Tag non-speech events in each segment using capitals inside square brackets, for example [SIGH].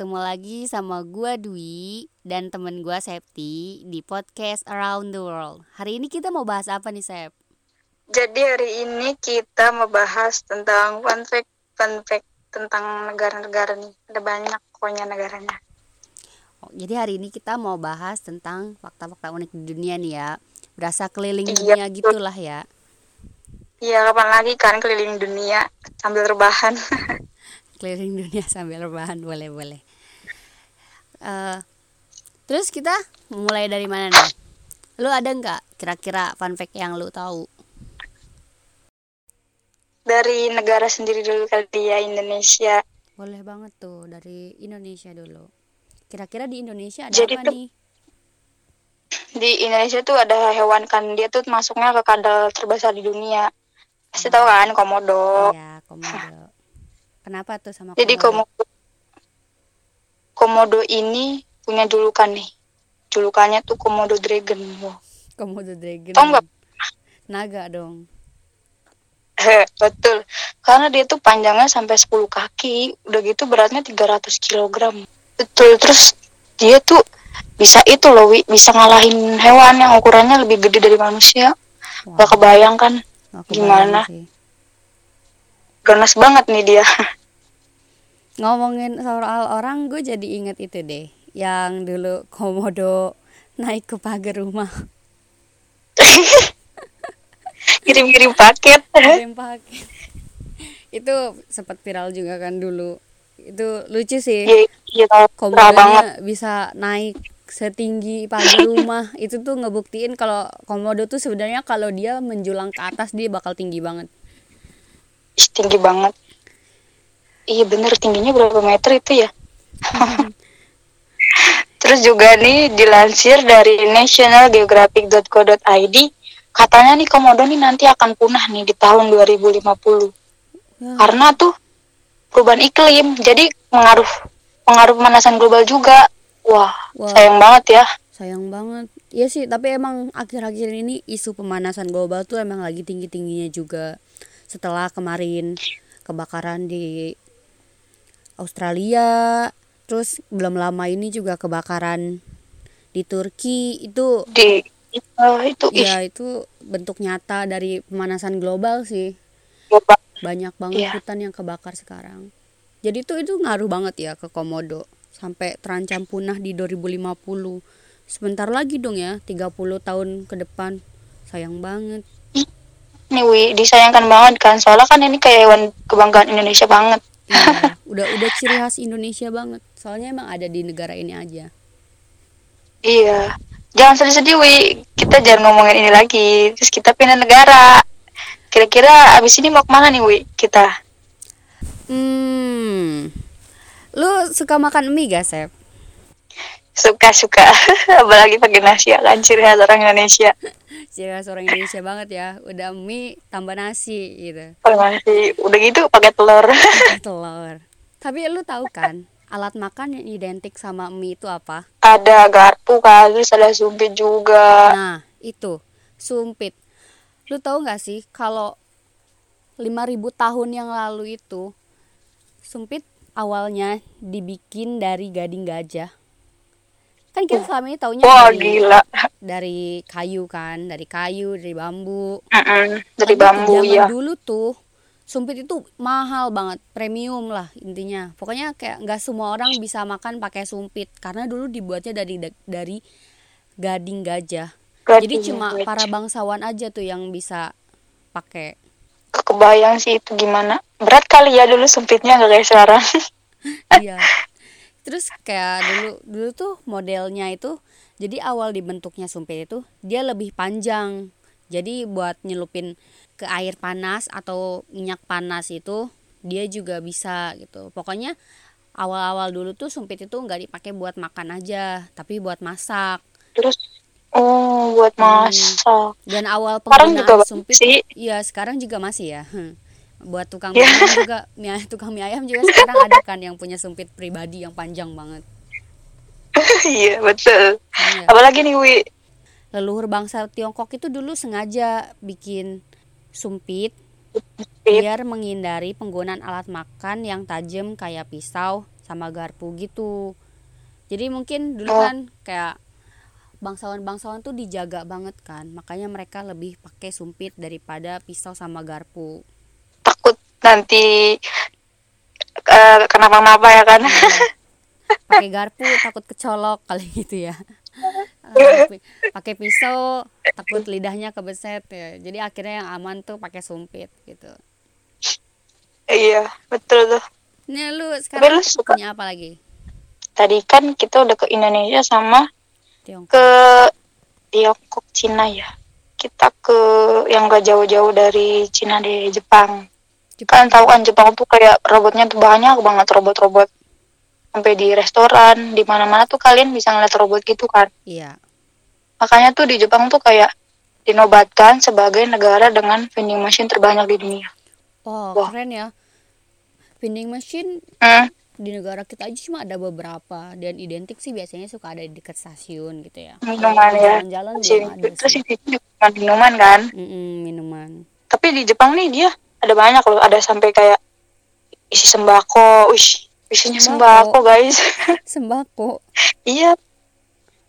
Ketemu lagi sama gua Dwi dan temen gua Septi di podcast Around the World. Hari ini kita mau bahas apa nih Sep? Jadi hari ini kita mau bahas tentang fun fact, fun fact tentang negara-negara nih. Ada banyak pokoknya negaranya. Oh, jadi hari ini kita mau bahas tentang fakta-fakta unik di dunia nih ya. Berasa keliling Iya, dunia betul. gitulah ya. Iya kapan lagi kan keliling dunia sambil rebahan. [LAUGHS] Keliling dunia sambil rebahan boleh-boleh. Eh, terus kita mulai dari mana nih? Lu ada nggak kira-kira fun fact yang lu tahu? Dari negara sendiri dulu kali ya Indonesia. Boleh banget tuh dari Indonesia dulu. Kira-kira di Indonesia ada Jadi apa tuh- nih? Di Indonesia tuh ada hewan kan dia tuh masuknya ke kandang terbesar di dunia. Pasti tahu kan komodo. Iya, komodo. Kenapa tuh sama Jadi komodo? Komodo ini punya julukan nih. Julukannya tuh komodo dragon. Wow. Komodo dragon. Tahu nggak? Naga dong. Betul. Karena dia tuh panjangnya sampai 10 kaki, udah gitu beratnya 300 kg. Betul, terus dia tuh bisa itu loh, Wi, bisa ngalahin hewan yang ukurannya lebih gede dari manusia. Wah, Gak kebayang kan? gimana? sih. Ganas banget nih dia. [LAUGHS] Ngomongin soal orang, gue jadi inget itu deh. Yang dulu komodo naik ke pagar rumah. [LAUGHS] Kirim-kirim paket. [LAUGHS] Kirim paket. itu sempat viral juga kan dulu. Itu lucu sih. Iya, iya komodonya bisa naik setinggi pagar rumah itu tuh ngebuktiin kalau komodo tuh sebenarnya kalau dia menjulang ke atas dia bakal tinggi banget tinggi banget. Iya bener, tingginya berapa meter itu ya? [LAUGHS] Terus juga nih dilansir dari nationalgeographic.co.id katanya nih komodo nih nanti akan punah nih di tahun 2050 ya, karena tuh perubahan iklim jadi pengaruh pengaruh pemanasan global juga. Wah Wah. sayang banget ya. Sayang banget. Iya sih tapi emang akhir-akhir ini isu pemanasan global tuh emang lagi tinggi-tingginya juga. Setelah kemarin kebakaran di Australia terus belum lama ini juga kebakaran di Turki. Itu di eh, itu ya itu bentuk nyata dari pemanasan global sih. Global. banyak banget Iya. hutan yang kebakar sekarang. Jadi tuh itu ngaruh banget ya ke komodo sampai terancam punah di 2050 sebentar lagi dong ya 30 tahun ke depan. Sayang banget. Nih Wi disayangkan banget kan. Soalnya kan ini kayak hewan kebanggaan Indonesia banget iya. Udah udah ciri khas Indonesia banget. Soalnya emang ada di negara ini aja. Iya. Jangan sedih-sedih Wi kita jangan ngomongin ini lagi. Terus kita pindah negara. Kira-kira abis ini mau ke mana nih Wi? Kita? Hmm. Lu suka makan mie gak Sep? Suka-suka [LAUGHS] apalagi pakai nasi ya kan ciri khas orang Indonesia ciri khas orang Indonesia banget ya udah mie tambah nasi gitu pakai nasi udah gitu pakai telur [LAUGHS] telur. Tapi lu tahu kan, alat makan yang identik sama mie itu apa? ada garpu kan terus ada sumpit juga Nah, itu sumpit. Lu tahu nggak sih kalau 5000 tahun yang lalu itu sumpit awalnya dibikin dari gading gajah. Kan kita selama ini taunya wah dari, gila dari kayu kan, dari kayu, dari bambu. Mm-mm, dari Tapi bambu zaman ya dulu tuh sumpit itu mahal banget, premium lah intinya. Pokoknya kayak nggak semua orang bisa makan pakai sumpit karena dulu dibuatnya dari dari gading gajah. Jadi Gading cuma gajah. para bangsawan aja tuh yang bisa pakai. kebayang sih itu gimana berat kali ya dulu sempitnya nggak kayak sekarang [LAUGHS] Iya. Terus kayak dulu dulu tuh modelnya itu jadi awal dibentuknya sumpit itu dia lebih panjang. Jadi buat nyelupin ke air panas atau minyak panas itu dia juga bisa gitu. Pokoknya awal-awal dulu tuh sumpit itu nggak dipakai buat makan aja, tapi buat masak. terus oh buat Hmm. masak Dan awal Sekarang juga penggunaan bagus sumpit, sih. iya sekarang juga masih ya. Hmm. Buat tukang Iya. mie ayam juga, mie, tukang mie ayam juga sekarang ada kan yang punya sumpit pribadi yang panjang banget. [LAUGHS] iya betul Iya. apalagi nih Wi leluhur bangsa Tiongkok itu dulu sengaja bikin sumpit biar menghindari penggunaan alat makan yang tajam kayak pisau sama garpu gitu jadi mungkin dulu Oh. kan kayak bangsawan-bangsawan tuh dijaga banget kan makanya mereka lebih pakai sumpit daripada pisau sama garpu nanti eh, kenapa-napa ya kan? Iya. pakai [LAUGHS] garpu takut kecolok kali gitu ya. [LAUGHS] Pi- pakai pisau takut lidahnya kebeset ya. Jadi akhirnya yang aman tuh pakai sumpit gitu. Iya betul tuh. Nih lu sekarang lu suka- punya apa lagi? tadi kan kita udah ke Indonesia sama Tiongkok. ke Tiongkok Cina ya. Kita ke yang gak jauh-jauh dari Cina deh Jepang Jepang. kalian tahu kan Jepang tuh kayak robotnya tuh banyak banget robot-robot sampai di restoran di mana-mana tuh kalian bisa ngeliat robot gitu kan Iya. makanya tuh di Jepang tuh kayak dinobatkan sebagai negara dengan vending machine terbanyak di dunia Oh, Wah. keren ya. Vending machine hmm, di negara kita aja cuma ada beberapa dan identik sih biasanya suka ada di dekat stasiun gitu ya. minuman ya Jalan-jalan Terus juga minuman kan Mm-mm, minuman. tapi di Jepang nih dia ada banyak loh ada sampai kayak isi sembako. Wih, isinya Sembako. sembako guys. [LAUGHS] Sembako, iya.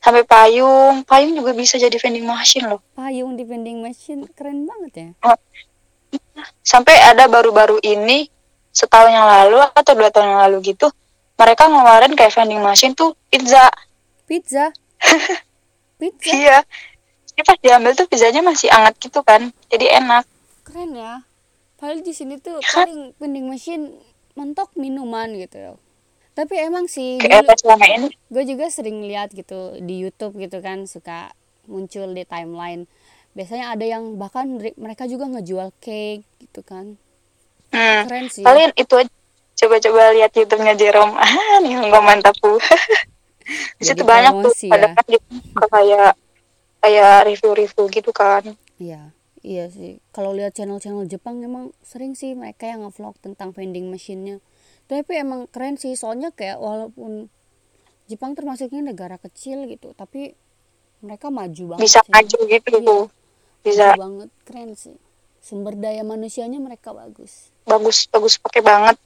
Sampai payung. Payung juga bisa jadi vending machine loh. Payung di vending machine keren banget ya. sampai ada baru-baru ini setahun yang lalu atau dua tahun yang lalu gitu mereka ngeluarin kayak vending machine tuh pizza. Pizza. [LAUGHS] Pizza? Iya. Jadi pas diambil tuh pizzanya masih hangat gitu kan. Jadi enak. Keren ya. Padahal di sini tuh paling vending machine mentok minuman gitu. Ya. Tapi emang sih dulu gue juga sering lihat gitu di YouTube gitu kan suka muncul di timeline. Biasanya ada yang bahkan re- mereka juga ngejual cake gitu kan. Hmm. keren sih. Kalian itu coba-coba lihat YouTube-nya Jerome. [LAUGHS] Ah nih nggak mantap tuh. [LAUGHS] Di situ banyak tuh promosi ada ya. kan suka kayak kayak review-review gitu kan. Iya iya sih. Kalau lihat channel-channel Jepang emang sering sih mereka yang ngevlog tentang vending machine-nya. Tapi emang keren sih soalnya kayak walaupun Jepang termasuknya negara kecil gitu tapi mereka maju banget bisa sih. maju gitu. Iya. bisa. Maju banget keren sih. Sumber daya manusianya mereka bagus. Bagus bagus pakai banget.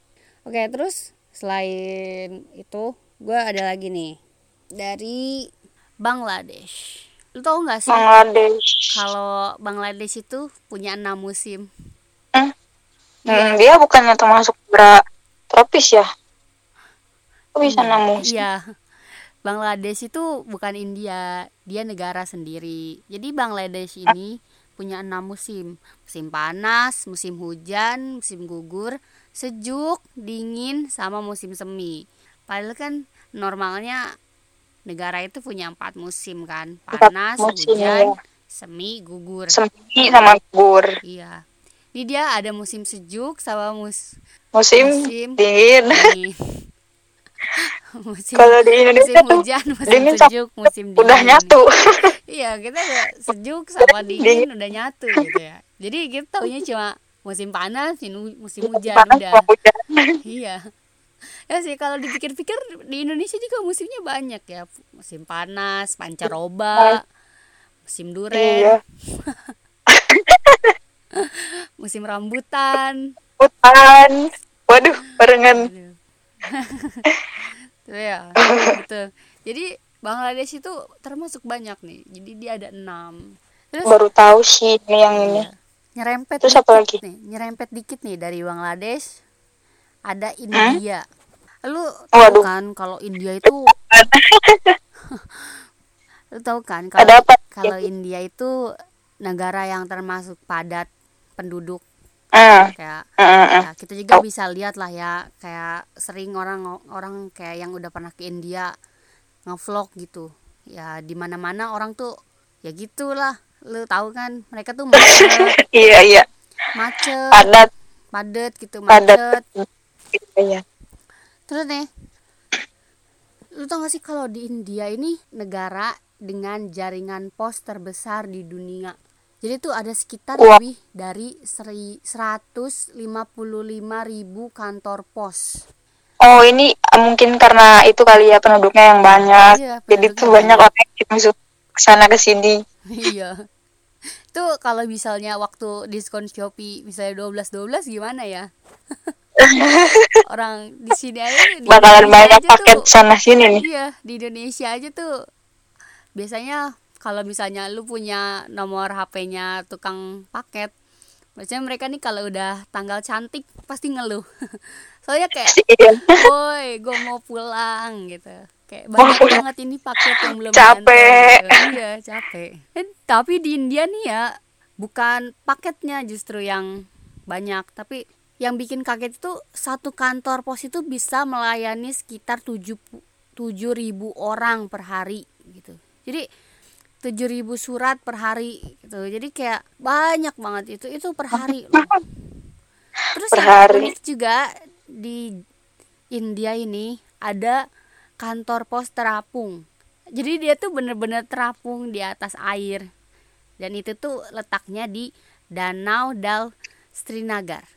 Oke, terus selain itu, gue ada lagi nih. Dari Bangladesh. Lu tau nggak sih Bangladesh kalau Bangladesh itu punya enam musim? Hmm, dia bukannya termasuk negara tropis ya kok bisa Iya, enam musim Iya. Bangladesh itu bukan India, dia negara sendiri. Jadi Bangladesh ini punya enam musim. Musim panas, musim hujan, musim gugur, sejuk, dingin, sama musim semi. Padahal kan normalnya negara itu punya empat musim kan, panas, musim, hujan, iya. semi, gugur. semi sama gugur Iya. Ini dia ada musim sejuk sama mus musim, Musim. dingin dingin. [LAUGHS] musim kalau di Indonesia musim hujan, musim dingin sejuk, musim dingin. udah nyatu [LAUGHS] Iya, kita udah sejuk sama dingin udah nyatu gitu ya. Jadi kita taunya cuma musim panas, musim hujan panas udah. hujan Iya. [LAUGHS] Ya sih kalau dipikir-pikir di Indonesia juga musimnya banyak ya. Musim panas, pancaroba, musim iya duren, [LAUGHS] musim rambutan. hutan waduh barengan. Tuh ya, gitu. Jadi Bangladesh itu termasuk banyak nih. Jadi dia ada enam. Terus baru tahu sih yang ini Iya. Nyerempet Terus apa lagi? nih, nyerempet dikit nih dari Bangladesh. Ada India. Lu tahu Waduh. kan kalau India itu [LAUGHS] Lu tahu kan kalau kalau India itu negara yang termasuk padat penduduk. Ah. Kayak ah, ah. ya, kita juga bisa lihat lah ya kayak sering orang orang kayak yang udah pernah ke India ngevlog gitu. Ya di mana mana orang tuh ya gitulah. Lu tahu kan mereka tuh macet. [LAUGHS] Iya iya. Macet. Padat. Padet gitu padat. macet iya terus nih lu tau gak sih kalau di India ini negara dengan jaringan pos terbesar di dunia? Jadi tuh ada sekitar Wah. lebih dari seri, 155 ribu kantor pos. Oh ini ah, mungkin karena itu kali ya penduduknya yang banyak. Iya, jadi tuh banyak orang yang masuk ke sana ke sini. Iya. Itu kalau misalnya waktu diskon Shopee misalnya 12 12 gimana ya [LAUGHS] [LAUGHS] orang di sini aja di bakalan Indonesia banyak paket tuh sana sini nih. Iya di Indonesia aja tuh. Biasanya kalau misalnya lu punya nomor HP-nya tukang paket biasanya mereka nih kalau udah tanggal cantik pasti ngeluh. [LAUGHS] Soalnya kayak iya. Boy gue mau pulang gitu. Kayak banyak banget ini paket yang belum Capek. gitu. iya capek. Eh, tapi di India nih ya bukan paketnya justru yang banyak tapi yang bikin kaget itu satu kantor pos itu bisa melayani sekitar tujuh tujuh ribu orang per hari gitu. Jadi tujuh ribu surat per hari gitu. Jadi kayak banyak banget itu itu per hari loh. terus Per hari. unik juga di India ini ada kantor pos terapung. Jadi dia tuh bener-bener terapung di atas air. Dan itu tuh letaknya di Danau Dal Srinagar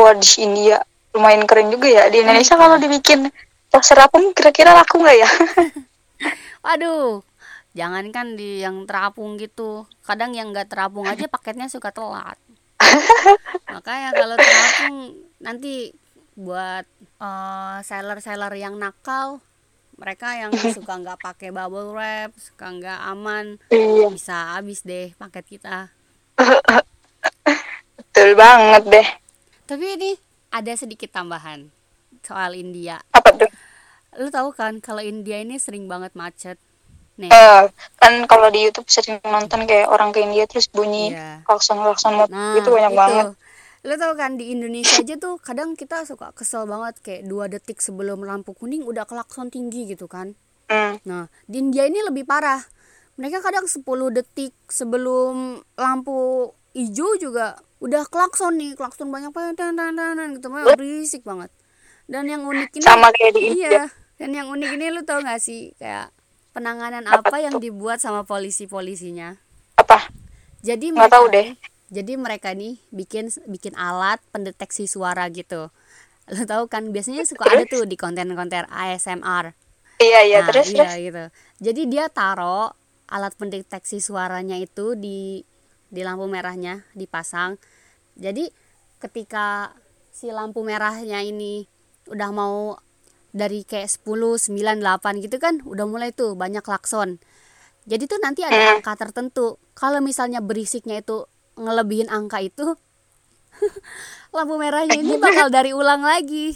wah di India lumayan keren juga ya di Indonesia Iya. kalau dibikin tos serapung kira-kira laku nggak ya [LAUGHS] Waduh, jangankan di yang terapung gitu. Kadang yang nggak terapung aja paketnya suka telat. [LAUGHS] Makanya kalau terapung nanti buat eh, seller-seller yang nakal, mereka yang [LAUGHS] suka nggak pakai bubble wrap, suka nggak aman, iya bisa habis deh paket kita. betul banget deh Tapi ini ada sedikit tambahan soal India. apa tuh Lu tahu kan kalau India ini sering banget macet. Nih, Eh, kan kalau di YouTube sering nonton kayak orang ke India terus bunyi Iya. klakson motor Nah, gitu banyak banget Lo tau kan di Indonesia aja tuh kadang kita suka kesel banget kayak dua detik sebelum lampu kuning udah klakson tinggi gitu kan. Hmm. Nah, di India ini lebih parah. Mereka kadang 10 detik sebelum lampu hijau juga udah klakson nih, klakson banyak banget dan dan dan dan gitu banget berisik banget. Dan yang unik ini Sama kayak di India. Iya. Dan yang unik ini lu tau gak sih kayak penanganan apa, Apa yang tuh? dibuat sama polisi-polisinya? apa Jadi Nggak mereka tahu deh. Jadi mereka nih bikin bikin alat pendeteksi suara gitu. Lo tahu kan biasanya suka ada tuh di konten-konten ASMR. iya iya Nah, terus iya terus gitu. Jadi dia taruh alat pendeteksi suaranya itu di di lampu merahnya dipasang. Jadi ketika si lampu merahnya ini udah mau dari kayak 10, 9, 8 gitu kan udah mulai tuh banyak klakson. Jadi tuh nanti ada angka tertentu. Kalau misalnya berisiknya itu ngelebihin angka itu [LAUGHS] lampu merahnya ini bakal dari ulang lagi.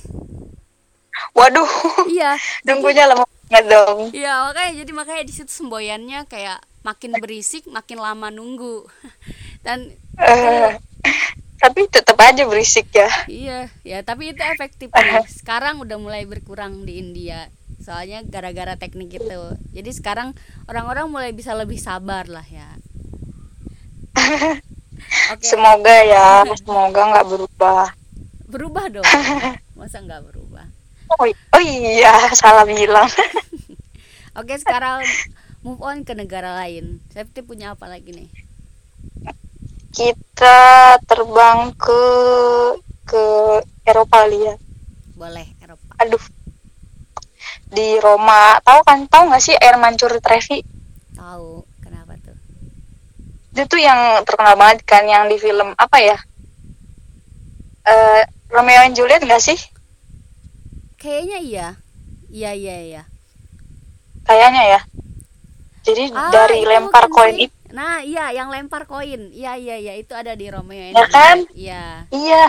waduh Iya. nunggunya lama banget dong Iya makanya jadi makanya di situ semboyannya kayak makin berisik makin lama nunggu. [LAUGHS] Dan Eh, tapi tetap aja berisik ya. Iya ya tapi itu efektif nih. sekarang udah mulai berkurang di India soalnya gara-gara teknik itu. Jadi sekarang orang-orang mulai bisa lebih sabar lah ya. [LAUGHS] Oke. Semoga ya semoga nggak berubah. Berubah dong. [LAUGHS] Masa nggak berubah? Oh, oh iya salah bilang. Oke sekarang move on ke negara lain. Septi punya apa lagi nih? Kita terbang ke ke Eropa kali ya. Boleh Eropa. Aduh. Di Roma. Tahu kan? Tahu nggak sih air mancur Trevi? Tahu. Kenapa tuh? Itu tuh yang terkenal banget kan yang di film apa ya? Eh Romeo and Juliet nggak sih? Kayaknya iya. Iya iya iya. Kayaknya ya jadi Ah, dari lempar bukan koin itu Nah, iya yang lempar koin. Iya, iya, iya, itu ada di Romeo Ya kan? Iya. iya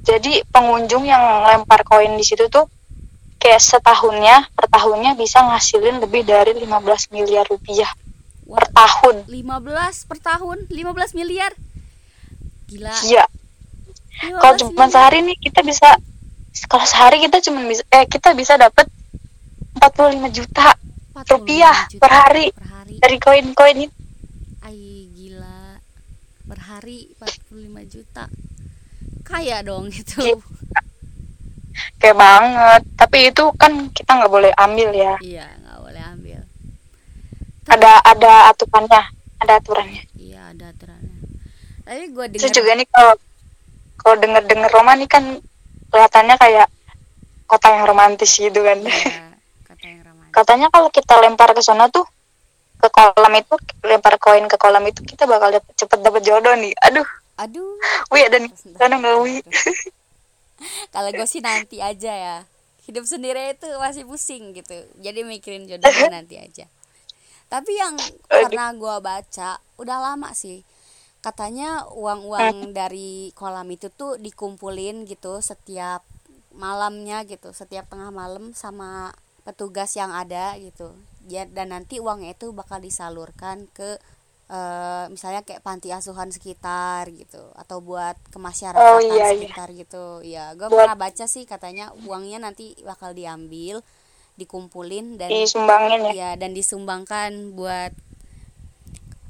jadi pengunjung yang lempar koin di situ tuh kayak setahunnya per tahunnya bisa ngasilin lebih dari 15 miliar rupiah per Wah, tahun 15 per tahun, 15 miliar. Gila. iya 15 kalau cuma miliar. sehari nih kita bisa kalau sehari kita cuma bisa eh kita bisa dapat 45 juta 45 rupiah per hari Per hari. dari koin-koin itu Ay, gila. Per hari 45 juta. Kaya dong itu. Iya. kayak banget tapi itu kan kita nggak boleh ambil ya Iya, nggak boleh ambil. ada ada aturannya ada aturannya Iya, ada aturannya. Tapi gue terus dengar juga nih kalau kalau denger denger Roma nih kan kelihatannya kayak kota yang romantis gitu kan Iya. Katanya kalau kita lempar ke sana tuh ke kolam itu lempar koin ke kolam itu kita bakal dapet, cepet dapet jodoh nih. Aduh. Aduh. wih ada nih. Sana nggak wih kalau gue sih nanti aja ya. Hidup sendiri itu masih pusing gitu. Jadi mikirin jodohnya [LAUGHS] nanti aja. Tapi yang pernah gue baca udah lama sih. Katanya uang-uang dari kolam itu tuh dikumpulin gitu setiap malamnya gitu setiap tengah malam sama petugas yang ada gitu. Ya dan nanti uangnya itu bakal disalurkan ke uh, misalnya kayak panti asuhan sekitar gitu atau buat ke masyarakat Oh, iya, iya. sekitar gitu. Ya gue Buat- pernah baca sih katanya uangnya nanti bakal diambil dikumpulin dan disumbangin ya. ya dan disumbangkan buat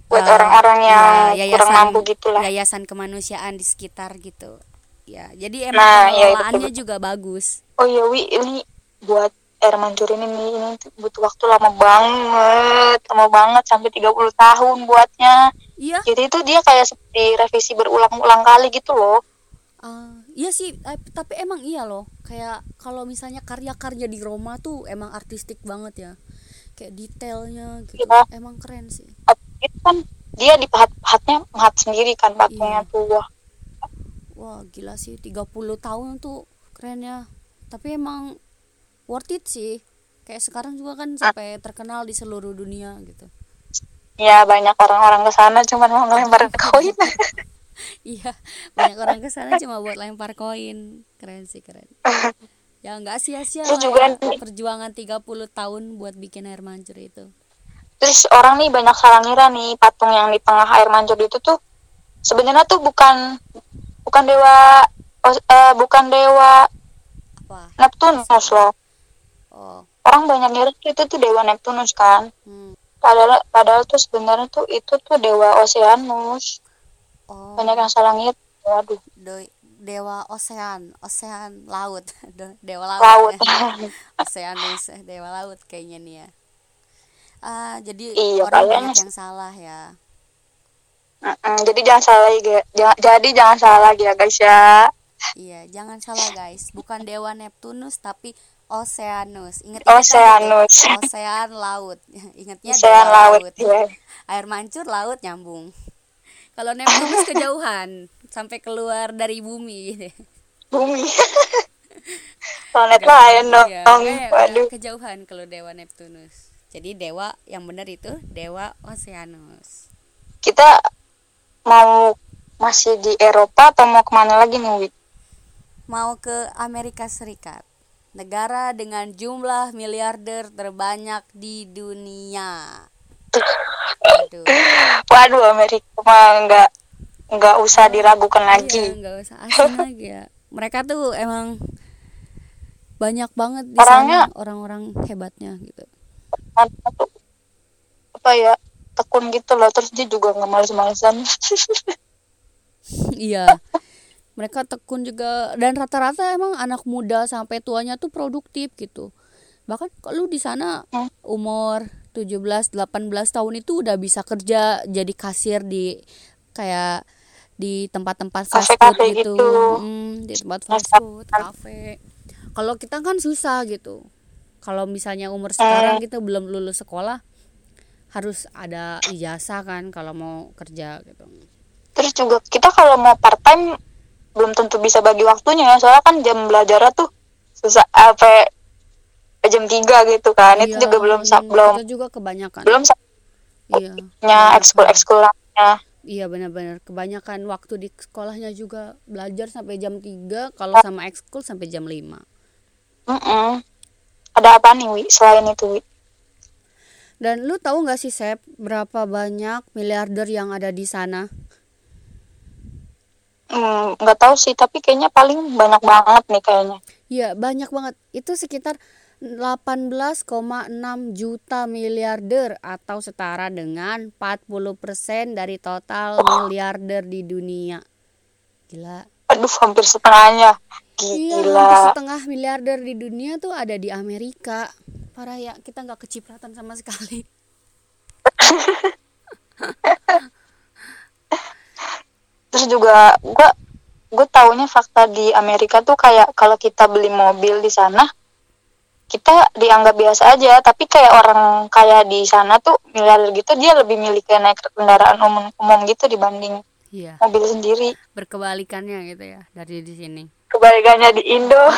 buat eh, orang-orang yang ya, kurang mampu gitu lah yayasan kemanusiaan di sekitar gitu. Ya jadi emang Nah, iya, pengelolaannya betul, juga bagus. Oh iya wi ini buat air mancur ini nih ini tuh butuh waktu lama banget lama banget sampai 30 tahun buatnya iya jadi itu dia kayak seperti revisi berulang-ulang kali gitu loh Ah, iya sih, eh, tapi emang iya loh. Kayak kalau misalnya karya-karya di Roma tuh emang artistik banget ya. Kayak detailnya gitu. Iya. Emang keren sih. itu kan dia dipahat-pahatnya pahat sendiri kan patungnya Iya. tuh wah Wah, gila sih 30 tahun tuh keren ya. Tapi emang worth it sih. Kayak sekarang juga kan sampai terkenal di seluruh dunia gitu. ya banyak orang-orang ke sana cuman mau ngelempar [LAUGHS] koin Iya, banyak orang ke sana cuma buat lempar koin. Keren sih, keren. [LAUGHS] Ya nggak sia-sia juga ya, perjuangan 30 tahun buat bikin air mancur itu. terus orang nih banyak salah ngira nih patung yang di tengah air mancur itu tuh sebenarnya tuh bukan bukan dewa eh, bukan dewa Apa? Neptunus loh Oh, orang banyak ngira itu tuh dewa Neptunus kan. Hmm. padahal padahal tuh sebenarnya tuh itu tuh dewa Oceanus. Oh. banyak yang salah ngira waduh. Do- dewa ocean ocean laut. [LAUGHS] Dewa laut, laut. Ya. [LAUGHS] oceanus dewa laut kayaknya nih ya. Ah jadi Iya, orang banyak yang salah ya. Mm-mm, jadi jangan salah ya. Ja- jadi jangan salah ya guys ya. Iya jangan salah guys. Bukan dewa Neptunus tapi Oceanus. Ingat Oceanus. ocean laut. [LAUGHS] Ingatnya Ocean laut laut. ya air mancur laut nyambung. Kalau Neptunus kejauhan [LAUGHS] sampai keluar dari bumi. [LAUGHS] Bumi. Planet lain dong Iya, eh, waduh. kejauhan kalau dewa Neptunus. Jadi dewa yang benar itu dewa Oceanus. kita mau masih di Eropa atau mau ke mana lagi nih? Mau ke Amerika Serikat. Negara dengan jumlah miliarder terbanyak di dunia. Aduh. waduh Amerika mah nggak nggak usah diragukan Iya, lagi nggak usah asing [LAUGHS] lagi ya. Mereka tuh emang banyak banget di Orangnya- sana orang-orang hebatnya gitu. Apa ya tekun gitu loh terus dia juga nggak males-malesan [LAUGHS] Iya. Mereka tekun juga dan rata-rata emang anak muda sampai tuanya tuh produktif gitu. Bahkan kalau di sana Hmm. umur 17 18 tahun itu udah bisa kerja jadi kasir di kayak di tempat-tempat fast food gitu. gitu. Mm, di tempat fast food, kafe. Kalau kita kan susah gitu. Kalau misalnya umur sekarang kita belum lulus sekolah harus ada ijazah kan kalau mau kerja gitu. terus juga kita kalau mau part time belum tentu bisa bagi waktunya ya. Soalnya kan jam belajarnya tuh susah apa jam 3 gitu kan. Itu Iya, juga belum mm, belum kita juga kebanyakan. belum iya. ekskul ekskulnya iya benar-benar. Kebanyakan waktu di sekolahnya juga belajar sampai jam 3 kalau sama ekskul sampai jam 5 ada apa nih wi selain itu wi? Dan lu tahu nggak sih Sep berapa banyak miliarder yang ada di sana Hmm, nggak tahu sih tapi kayaknya paling banyak banget nih kayaknya. Iya banyak banget. Itu sekitar 18,6 juta miliarder atau setara dengan 40% dari total miliarder di dunia. Gila. Aduh hampir setengahnya. Iya, hampir gila setengah miliarder di dunia tuh ada di Amerika. Parah ya, kita nggak kecipratan sama sekali. [LAUGHS] terus juga gua gue taunya fakta di Amerika tuh kayak kalau kita beli mobil di sana kita dianggap biasa aja. Tapi kayak orang kaya di sana tuh miliarder gitu dia lebih milih kayak naik kendaraan umum umum gitu dibanding Iya, mobil sendiri. Berkebalikannya gitu ya dari di sini. kebalikannya di Indo. [LAUGHS]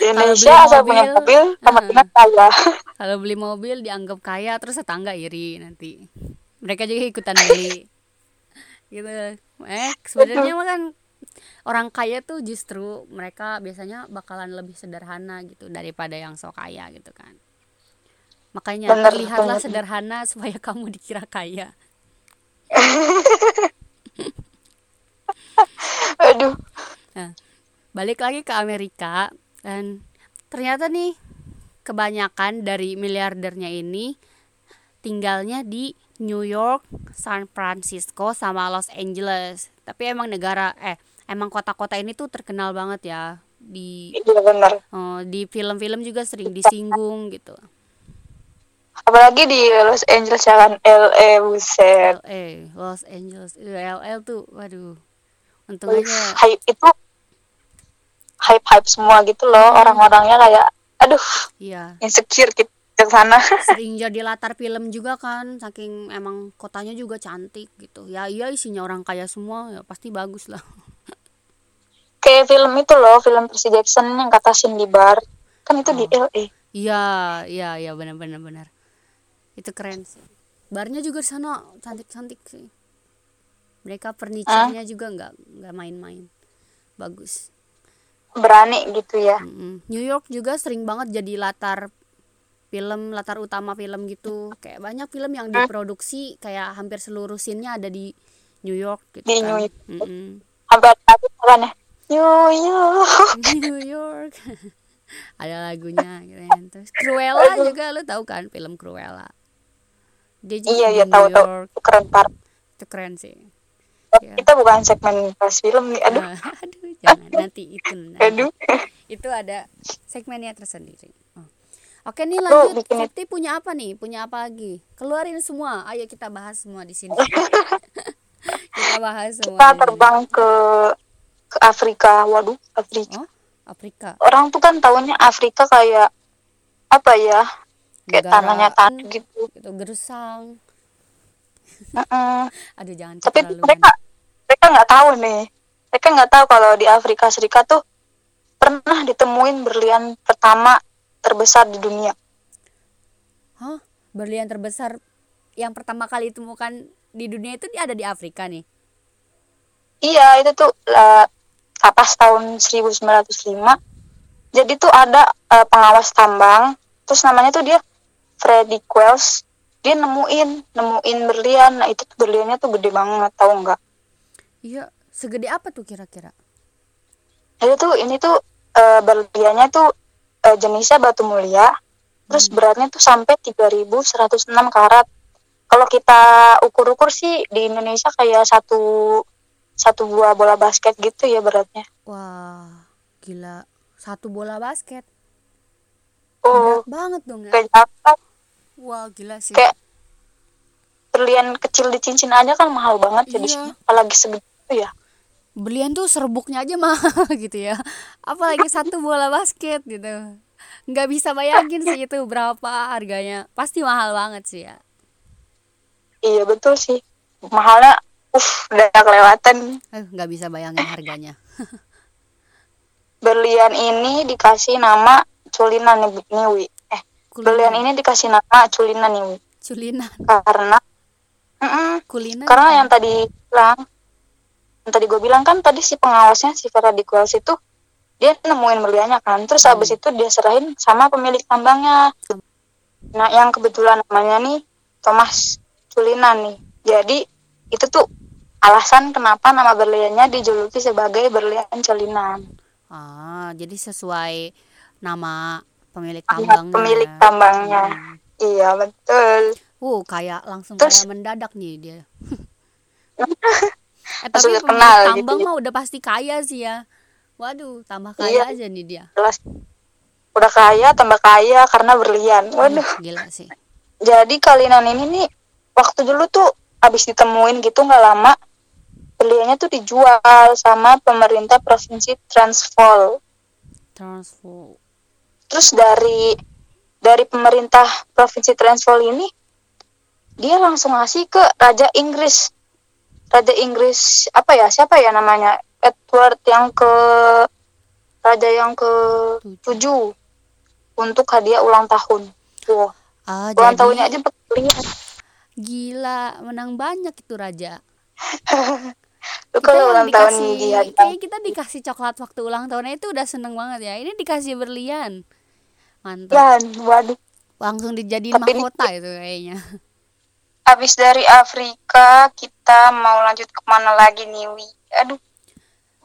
Di Indonesia asal punya mobil, mobil sama uh. dengan kaya. [LAUGHS] Kalau beli mobil dianggap kaya terus tetangga iri nanti. Mereka juga ikutan beli gitu. Eh sebenarnya mah kan orang kaya tuh justru mereka biasanya bakalan lebih sederhana gitu daripada yang so kaya gitu kan. Makanya Bener, terlihatlah bener. sederhana [LAUGHS] supaya kamu dikira kaya. [LAUGHS] Aduh. Nah, balik lagi ke Amerika dan ternyata nih kebanyakan dari miliardernya ini tinggalnya di New York, San Francisco sama Los Angeles. Tapi emang negara eh emang kota-kota ini tuh terkenal banget ya di iya benar eh, di film-film juga sering disinggung gitu. apalagi di Los Angeles ya kan LA buset LA, Los Angeles, LL tuh waduh. Untung Wih, aja hype itu hype hype semua gitu loh Hmm. orang-orangnya kayak aduh iya insecure gitu ke sana. Sering jadi latar film juga kan saking emang kotanya juga cantik gitu. Ya iya isinya orang kaya semua ya pasti bagus lah. [LAUGHS] Kayak film itu loh film Percy Jackson yang kata Cindy Bar. Kan itu di Oh. LA iya iya iya benar benar benar. Itu keren sih. Barnya juga di sana cantik cantik sih. Mereka furniture-nya juga nggak nggak main-main. Bagus. Berani gitu ya. New York juga sering banget jadi latar film latar utama film gitu. Kayak banyak film yang diproduksi kayak hampir seluruh scene-nya ada di New York gitu Di kan. New York. Mm-mm. sampai ada lagu kan ya. New York. [LAUGHS] New York. [LAUGHS] Ada lagunya gitu kan. Terus Cruella juga lu tahu kan film Cruella? Dia juga iya di iya New tahu tahu. Keren par itu keren sih. Iya. kita bukan segmen bahas film nih aduh. Ah, [LAUGHS] aduh jangan. Nanti itu nanti. aduh itu ada segmennya tersendiri. Oke nih lanjut. bikin Septi punya apa nih? Punya apa lagi? Keluarin semua. Ayo kita bahas semua di sini. [LAUGHS] Kita bahas semua kita terbang ke ke Afrika. Waduh Afrika. Oh Afrika. Orang tuh kan taunya Afrika kayak apa ya kayak Negara- tanahnya tanah gitu. gitu gersang. Heeh. [LAUGHS] aduh jangan tapi keterlaluan. mereka mereka nggak tahu nih. Mereka nggak tahu kalau di Afrika Serikat tuh pernah ditemuin berlian pertama terbesar di dunia Hah? Berlian terbesar yang pertama kali ditemukan di dunia itu ada di Afrika nih. iya itu tuh eh, kapas tahun 1905 jadi tuh ada eh, pengawas tambang terus namanya tuh dia Freddy Quells dia nemuin nemuin berlian nah itu tuh berliannya tuh gede banget tahu nggak Iya, segede apa tuh kira-kira? itu tuh ini tuh eh, berliannya tuh eh, jenisnya batu mulia terus beratnya tuh sampai 3106 karat kalau kita ukur-ukur sih di Indonesia kayak satu satu buah bola basket gitu ya beratnya Wah, gila. Satu bola basket. oh Berat banget dong ya. kayak apa Wah, gila sih. kayak berlian kecil di cincin aja kan mahal banget jadi Iya. apalagi segitu ya Berlian tuh serbuknya aja mahal [LAUGHS] gitu ya. Apalagi satu bola basket gitu. Nggak bisa bayangin sih itu berapa harganya. Pasti mahal banget sih ya. iya betul sih mahalnya uh udah kelewatan Eh, nggak bisa bayangin harganya. [LAUGHS] berlian ini dikasih nama culinan nih Niwi eh berlian Kulinan. ini dikasih nama culinan Niwi Culinan. karena Mm-mm. Kulinan. karena yang tadi bilang yang tadi gue bilang kan tadi si pengawasnya si Quells itu dia nemuin berliannya kan terus Hmm. habis itu dia serahin sama pemilik tambangnya nah yang kebetulan namanya nih Thomas Culinan nih jadi itu tuh alasan kenapa nama berliannya dijuluki sebagai berlian Culinan Ah, jadi sesuai nama pemilik tambangnya. pemilik ya. tambangnya Hmm. iya betul Uh, kayak langsung Terus- kayak mendadak nih dia. [LAUGHS] [LAUGHS] eh, tapi terkenal pemilik gitu tambang ya. mah udah pasti kaya sih ya. Waduh, tambah Iya. kaya aja nih dia. jelas udah kaya tambah kaya karena berlian waduh Ih, gila sih. Jadi kalinan ini nih waktu dulu tuh habis ditemuin gitu nggak lama beliannya tuh dijual sama pemerintah provinsi Transvaal. Transfer. Terus dari dari pemerintah provinsi Transvaal ini dia langsung ngasih ke Raja Inggris. Raja Inggris apa ya siapa ya namanya Edward yang ke raja yang ke tujuh untuk hadiah ulang tahun. Wow. Ah, Ulang jadi tahunnya aja berlian. gila menang banyak itu raja. [LAUGHS] Lu Kita kalau ulang tahun dikasih, di hari kayaknya kita dikasih coklat waktu ulang tahunnya itu udah seneng banget ya. Ini dikasih berlian. Mantap. Dan waduh. Langsung dijadiin Tapi ini- mahkota itu kayaknya. Habis dari Afrika kita mau lanjut ke mana lagi nih Wi? Aduh,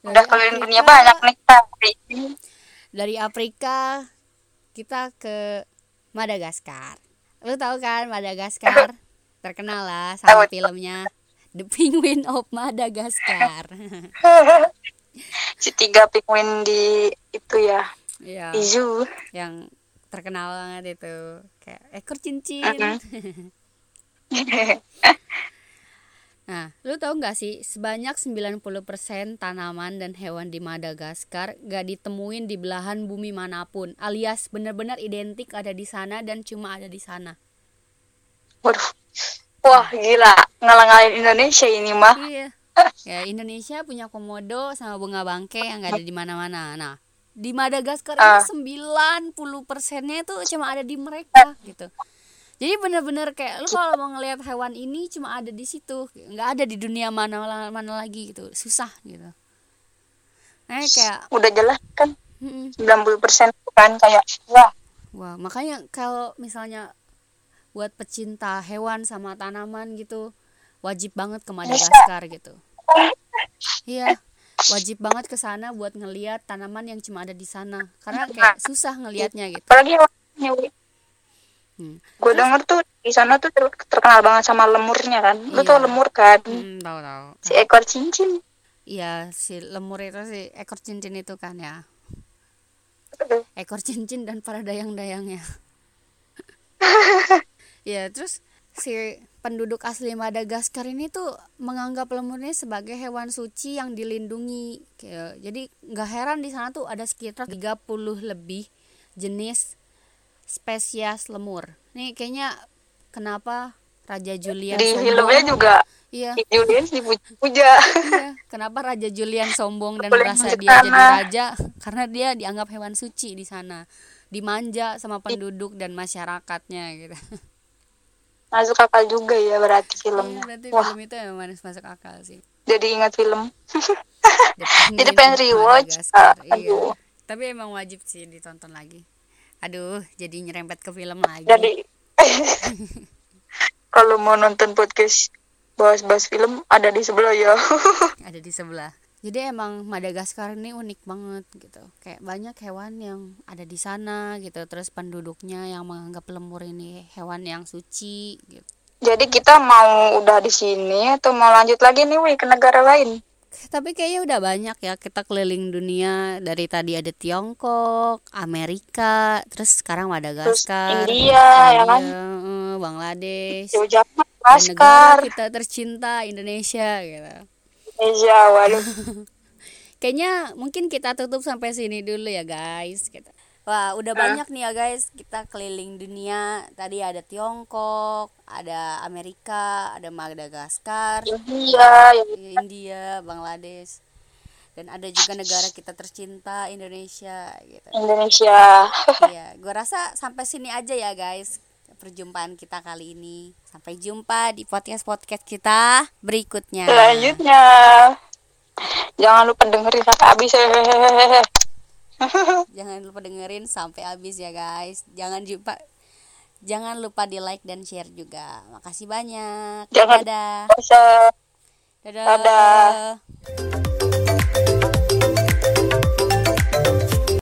udah Dari keliling Afrika- dunia banyak nih tapi Dari Afrika kita ke Madagaskar. Lu tahu kan Madagaskar? [LAUGHS] Terkenal lah sama Tahu. filmnya The Penguin of Madagascar. [LAUGHS] si tiga penguin di itu ya Iya. yang terkenal banget itu kayak ekor cincin. Mm-mm. [LAUGHS] Nah, lu tahu nggak sih sebanyak 90% tanaman dan hewan di Madagaskar gak ditemuin di belahan bumi mana pun, alias benar-benar identik ada di sana dan cuma ada di sana. Waduh, wah gila ngalang-ngalin Indonesia ini mah. Iya. Ya Indonesia punya komodo sama bunga bangke yang gak ada di mana-mana. Nah, di Madagaskar Ah. ini 90 persennya itu cuma ada di mereka gitu. Jadi bener-bener kayak lu kalau mau ngelihat hewan ini cuma ada di situ, nggak ada di dunia mana mana lagi gitu, susah gitu. Nah kayak, Udah jelas kan mm-mm. 90% kan kayak wah wah makanya kalau misalnya buat pecinta hewan sama tanaman gitu, wajib banget ke Madagaskar gitu. Iya, wajib banget ke sana buat ngeliat tanaman yang cuma ada di sana. Karena kayak susah ngelihatnya gitu. apalagi. Hmm. Gue denger tuh di sana tuh ter- terkenal banget sama lemurnya kan. Lu Iya. tau lemur kan? Hmm, tahu tahu. Si ekor cincin. Iya, si lemur itu si ekor cincin itu kan ya. Ekor cincin dan para dayang-dayangnya. [LAUGHS] Iya, terus si penduduk asli Madagaskar ini tuh menganggap lemurnya sebagai hewan suci yang dilindungi. Jadi nggak heran di sana tuh ada sekitar 30 lebih jenis spesies lemur. Nih kayaknya kenapa Raja Julian Di sombong? filmnya juga Iya. Julian dipuja-puja. Iya, kenapa Raja Julian sombong dan Boleh merasa dia jadi tanah. raja? [LAUGHS] Karena dia dianggap hewan suci di sana, dimanja sama penduduk dan masyarakatnya gitu. [LAUGHS] Masuk akal juga ya berarti Iya, filmnya. berarti Wah, film itu emang masuk akal sih. jadi ingat film. [LAUGHS] Jadi pengen rewatch. Ah, iya. Tapi emang wajib sih ditonton lagi. Aduh, jadi nyerempet ke film lagi. Jadi [LAUGHS] kalau mau nonton podcast bahas-bahas film ada di sebelah ya. [LAUGHS] ada di sebelah. Jadi emang Madagaskar ini unik banget gitu. Kayak banyak hewan yang ada di sana gitu. Terus penduduknya yang menganggap lemur ini hewan yang suci gitu. Jadi kita mau udah di sini atau mau lanjut lagi nih Wi ke negara lain? Tapi kayaknya udah banyak ya kita keliling dunia dari tadi ada Tiongkok, Amerika, terus sekarang Madagaskar, India, ya kan? eh, Bangladesh, Laskar, negara kita tercinta Indonesia gitu. Indonesia, waduh. [LAUGHS] Kayaknya mungkin kita tutup sampai sini dulu ya guys. Gitu. Wah udah banyak nih ya guys kita keliling dunia. Tadi ada Tiongkok, ada Amerika, ada Madagaskar, India. India, Bangladesh, dan ada juga negara kita tercinta Indonesia. Gitu. Indonesia. [LAUGHS] Iya, gue rasa sampai sini aja ya guys perjumpaan kita kali ini. Sampai jumpa di podcast podcast kita berikutnya. Selanjutnya, jangan lupa dengerin sampai habis. Hehehe. [LAUGHS] [LAUGHS] Jangan lupa dengerin sampai habis ya guys. Jangan lupa jangan lupa di like dan share juga. Makasih banyak. Jangan- Dadah. Bisa. Dadah. Dadah.